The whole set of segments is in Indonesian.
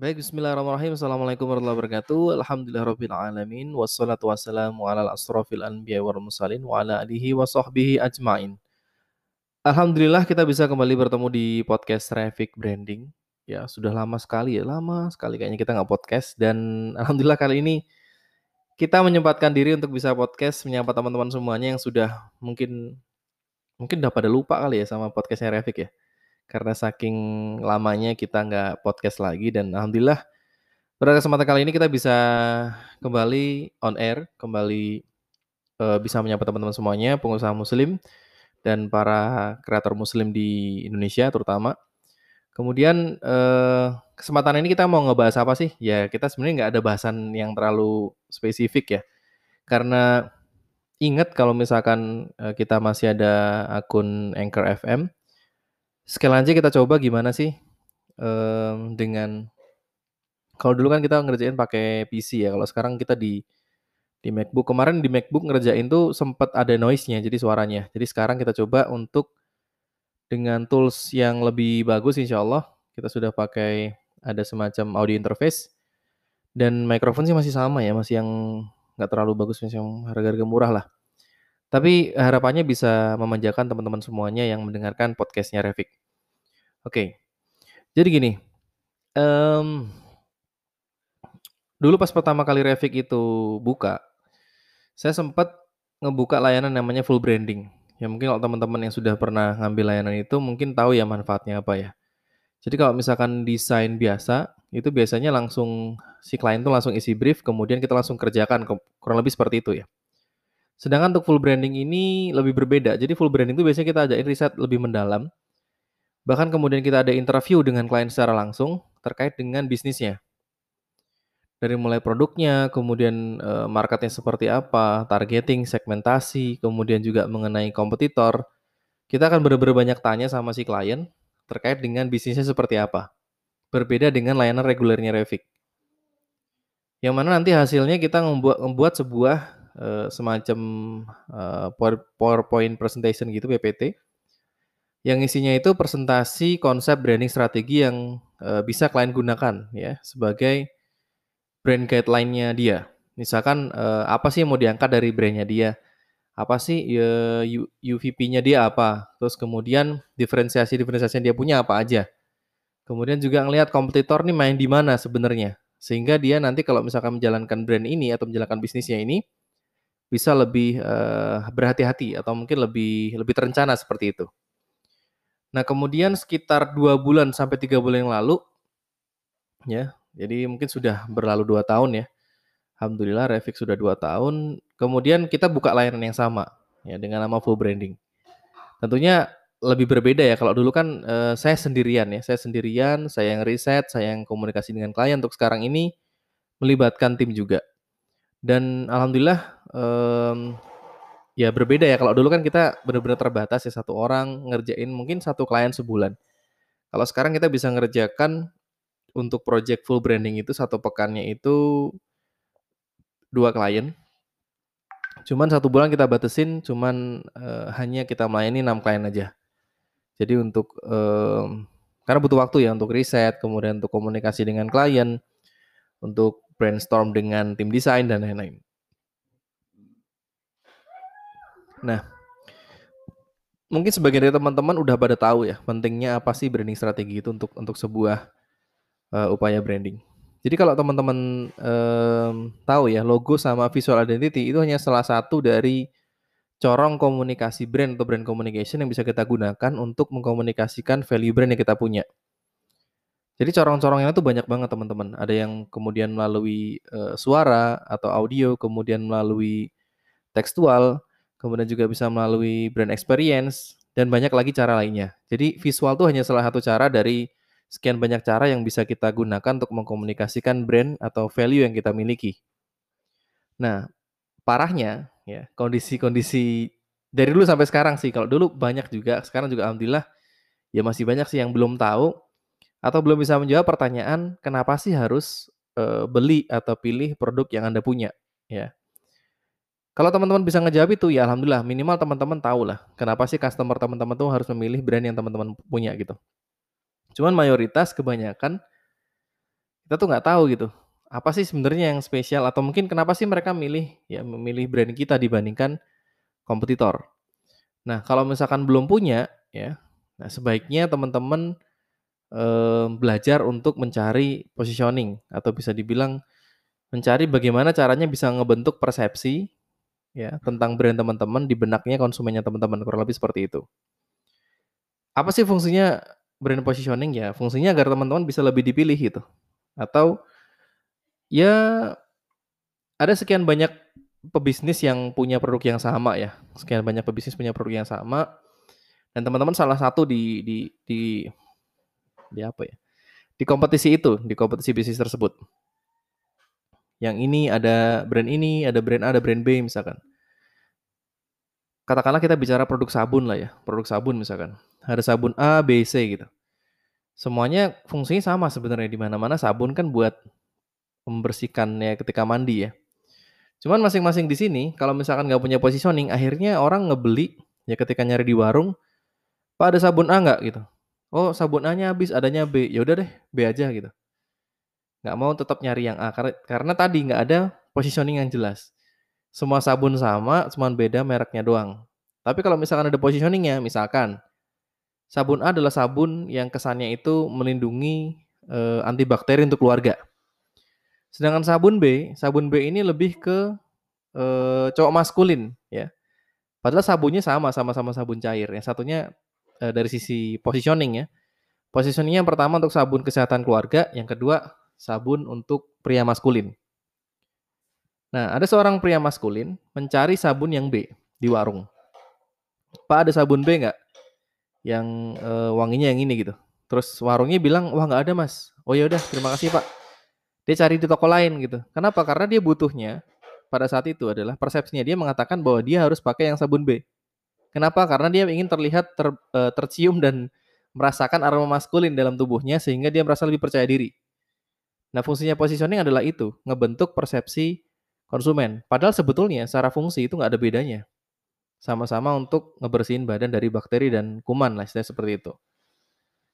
Baik, bismillahirrahmanirrahim. Assalamualaikum warahmatullahi wabarakatuh. Alhamdulillahirabbil alamin wassalatu wassalamu ala asrofil anbiya wal mursalin wa ala alihi wa sahbihi ajmain. Alhamdulillah kita bisa kembali bertemu di podcast Traffic Branding. Ya, sudah lama sekali ya, lama sekali kayaknya kita nggak podcast dan alhamdulillah kali ini kita menyempatkan diri untuk bisa podcast menyapa teman-teman semuanya yang sudah mungkin mungkin udah pada lupa kali ya sama podcastnya Traffic ya karena saking lamanya kita nggak podcast lagi dan alhamdulillah pada kesempatan kali ini kita bisa kembali on air, kembali uh, bisa menyapa teman-teman semuanya, pengusaha muslim dan para kreator muslim di Indonesia terutama. Kemudian uh, kesempatan ini kita mau ngebahas apa sih? Ya kita sebenarnya nggak ada bahasan yang terlalu spesifik ya, karena ingat kalau misalkan uh, kita masih ada akun Anchor FM, sekali aja kita coba gimana sih um, dengan kalau dulu kan kita ngerjain pakai PC ya. Kalau sekarang kita di di MacBook. Kemarin di MacBook ngerjain tuh sempat ada noise-nya jadi suaranya. Jadi sekarang kita coba untuk dengan tools yang lebih bagus insya Allah kita sudah pakai ada semacam audio interface dan mikrofon sih masih sama ya, masih yang nggak terlalu bagus, masih yang harga-harga murah lah. Tapi harapannya bisa memanjakan teman-teman semuanya yang mendengarkan podcastnya Revik. Oke, jadi gini, um, dulu pas pertama kali Revik itu buka, saya sempat ngebuka layanan namanya full branding. Ya mungkin kalau teman-teman yang sudah pernah ngambil layanan itu mungkin tahu ya manfaatnya apa ya. Jadi kalau misalkan desain biasa, itu biasanya langsung si klien tuh langsung isi brief, kemudian kita langsung kerjakan, kurang lebih seperti itu ya. Sedangkan untuk full branding ini lebih berbeda. Jadi full branding itu biasanya kita ajain riset lebih mendalam, Bahkan kemudian kita ada interview dengan klien secara langsung terkait dengan bisnisnya. Dari mulai produknya, kemudian uh, marketnya seperti apa, targeting, segmentasi, kemudian juga mengenai kompetitor. Kita akan benar-benar banyak tanya sama si klien terkait dengan bisnisnya seperti apa. Berbeda dengan layanan regulernya Revik. Yang mana nanti hasilnya kita membuat, membuat sebuah uh, semacam uh, PowerPoint presentation gitu PPT yang isinya itu presentasi konsep branding strategi yang uh, bisa klien gunakan ya sebagai brand guideline-nya dia. Misalkan uh, apa sih yang mau diangkat dari brandnya dia? Apa sih uh, UVP-nya dia apa? Terus kemudian diferensiasi-diferensiasi yang dia punya apa aja? Kemudian juga ngelihat kompetitor nih main di mana sebenarnya. Sehingga dia nanti kalau misalkan menjalankan brand ini atau menjalankan bisnisnya ini bisa lebih uh, berhati-hati atau mungkin lebih lebih terencana seperti itu. Nah, kemudian sekitar dua bulan sampai tiga bulan yang lalu, ya, jadi mungkin sudah berlalu dua tahun ya. Alhamdulillah Revik sudah dua tahun. Kemudian kita buka layanan yang sama, ya, dengan nama full branding. Tentunya lebih berbeda ya. Kalau dulu kan eh, saya sendirian ya, saya sendirian, saya yang riset, saya yang komunikasi dengan klien. Untuk sekarang ini melibatkan tim juga. Dan alhamdulillah eh, Ya berbeda ya, kalau dulu kan kita benar-benar terbatas ya satu orang ngerjain mungkin satu klien sebulan. Kalau sekarang kita bisa ngerjakan untuk project full branding itu satu pekannya itu dua klien. Cuman satu bulan kita batasin cuman uh, hanya kita melayani enam klien aja. Jadi untuk um, karena butuh waktu ya untuk riset, kemudian untuk komunikasi dengan klien, untuk brainstorm dengan tim desain dan lain-lain. Nah, mungkin sebagian dari teman-teman udah pada tahu ya pentingnya apa sih branding strategi itu untuk untuk sebuah uh, upaya branding. Jadi kalau teman-teman um, tahu ya logo sama visual identity itu hanya salah satu dari corong komunikasi brand atau brand communication yang bisa kita gunakan untuk mengkomunikasikan value brand yang kita punya. Jadi corong-corongnya itu banyak banget teman-teman. Ada yang kemudian melalui uh, suara atau audio, kemudian melalui tekstual, kemudian juga bisa melalui brand experience, dan banyak lagi cara lainnya. Jadi visual itu hanya salah satu cara dari sekian banyak cara yang bisa kita gunakan untuk mengkomunikasikan brand atau value yang kita miliki. Nah, parahnya ya kondisi-kondisi dari dulu sampai sekarang sih. Kalau dulu banyak juga, sekarang juga alhamdulillah ya masih banyak sih yang belum tahu atau belum bisa menjawab pertanyaan kenapa sih harus uh, beli atau pilih produk yang Anda punya, ya. Kalau teman-teman bisa ngejawab itu ya alhamdulillah minimal teman-teman tahu lah kenapa sih customer teman-teman tuh harus memilih brand yang teman-teman punya gitu. Cuman mayoritas kebanyakan kita tuh nggak tahu gitu, apa sih sebenarnya yang spesial atau mungkin kenapa sih mereka milih ya memilih brand kita dibandingkan kompetitor. Nah, kalau misalkan belum punya ya, nah sebaiknya teman-teman eh, belajar untuk mencari positioning atau bisa dibilang mencari bagaimana caranya bisa ngebentuk persepsi ya tentang brand teman-teman di benaknya konsumennya teman-teman kurang lebih seperti itu. Apa sih fungsinya brand positioning ya? Fungsinya agar teman-teman bisa lebih dipilih gitu. Atau ya ada sekian banyak pebisnis yang punya produk yang sama ya. Sekian banyak pebisnis punya produk yang sama dan teman-teman salah satu di di di di apa ya? Di kompetisi itu, di kompetisi bisnis tersebut. Yang ini ada brand ini, ada brand A, ada brand B misalkan. Katakanlah kita bicara produk sabun lah ya, produk sabun misalkan. Ada sabun A, B, C gitu. Semuanya fungsinya sama sebenarnya di mana-mana sabun kan buat membersihkannya ketika mandi ya. Cuman masing-masing di sini kalau misalkan nggak punya positioning, akhirnya orang ngebeli ya ketika nyari di warung, Pak ada sabun A nggak gitu. Oh sabun A-nya habis, adanya B. Ya udah deh, B aja gitu nggak mau tetap nyari yang A karena, karena tadi nggak ada positioning yang jelas. Semua sabun sama, cuma beda mereknya doang. Tapi kalau misalkan ada positioningnya, misalkan sabun A adalah sabun yang kesannya itu melindungi e, antibakteri untuk keluarga. Sedangkan sabun B, sabun B ini lebih ke e, cowok maskulin ya. Padahal sabunnya sama, sama-sama sabun cair. Yang satunya e, dari sisi positioning ya. Positioningnya yang pertama untuk sabun kesehatan keluarga, yang kedua sabun untuk pria maskulin. Nah, ada seorang pria maskulin mencari sabun yang B di warung. Pak ada sabun B nggak? Yang e, wanginya yang ini gitu. Terus warungnya bilang, wah nggak ada mas. Oh ya udah, terima kasih pak. Dia cari di toko lain gitu. Kenapa? Karena dia butuhnya pada saat itu adalah persepsinya dia mengatakan bahwa dia harus pakai yang sabun B. Kenapa? Karena dia ingin terlihat ter, e, tercium dan merasakan aroma maskulin dalam tubuhnya sehingga dia merasa lebih percaya diri. Nah, fungsinya positioning adalah itu, ngebentuk persepsi konsumen. Padahal sebetulnya secara fungsi itu nggak ada bedanya. Sama-sama untuk ngebersihin badan dari bakteri dan kuman lah, istilahnya seperti itu.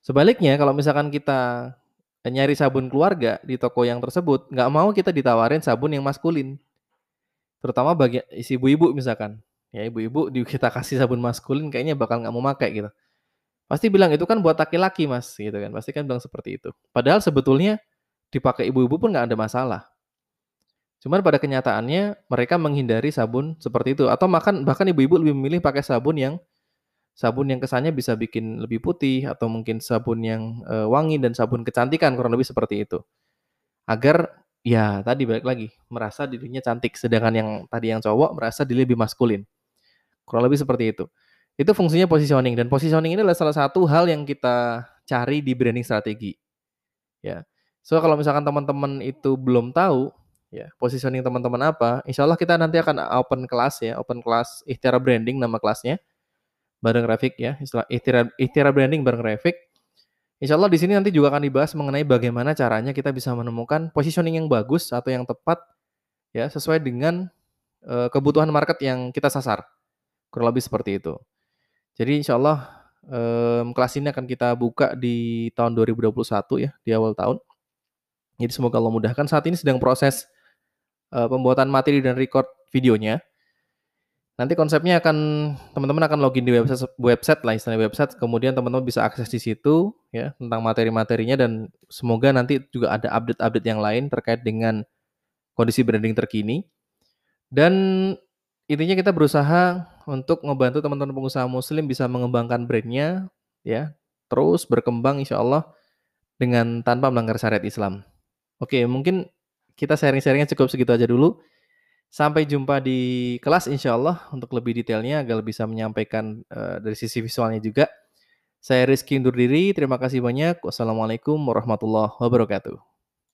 Sebaliknya, kalau misalkan kita nyari sabun keluarga di toko yang tersebut, nggak mau kita ditawarin sabun yang maskulin. Terutama bagi isi ibu-ibu misalkan. Ya ibu-ibu kita kasih sabun maskulin kayaknya bakal nggak mau pakai gitu. Pasti bilang itu kan buat laki-laki mas gitu kan. Pasti kan bilang seperti itu. Padahal sebetulnya dipakai ibu-ibu pun nggak ada masalah. Cuman pada kenyataannya mereka menghindari sabun seperti itu atau makan bahkan ibu-ibu lebih memilih pakai sabun yang sabun yang kesannya bisa bikin lebih putih atau mungkin sabun yang e, wangi dan sabun kecantikan kurang lebih seperti itu. Agar ya tadi balik lagi merasa dirinya cantik sedangkan yang tadi yang cowok merasa diri lebih maskulin. Kurang lebih seperti itu. Itu fungsinya positioning dan positioning ini adalah salah satu hal yang kita cari di branding strategi. Ya. So kalau misalkan teman-teman itu belum tahu ya positioning teman-teman apa, insya Allah kita nanti akan open kelas ya, open kelas ikhtiar branding nama kelasnya bareng grafik ya, istilah ikhtiar, ikhtiar branding bareng grafik. Insya Allah di sini nanti juga akan dibahas mengenai bagaimana caranya kita bisa menemukan positioning yang bagus atau yang tepat ya sesuai dengan uh, kebutuhan market yang kita sasar. Kurang lebih seperti itu. Jadi insya Allah um, kelas ini akan kita buka di tahun 2021 ya, di awal tahun. Jadi semoga Allah mudahkan. Saat ini sedang proses uh, pembuatan materi dan record videonya. Nanti konsepnya akan teman-teman akan login di website website lah istilahnya website, kemudian teman-teman bisa akses di situ ya tentang materi-materinya dan semoga nanti juga ada update-update yang lain terkait dengan kondisi branding terkini. Dan intinya kita berusaha untuk membantu teman-teman pengusaha muslim bisa mengembangkan brandnya ya terus berkembang insya Allah dengan tanpa melanggar syariat Islam. Oke, mungkin kita sharing-sharingnya cukup segitu aja dulu. Sampai jumpa di kelas insya Allah untuk lebih detailnya agar bisa menyampaikan uh, dari sisi visualnya juga. Saya Rizky undur diri, terima kasih banyak. Wassalamualaikum warahmatullahi wabarakatuh.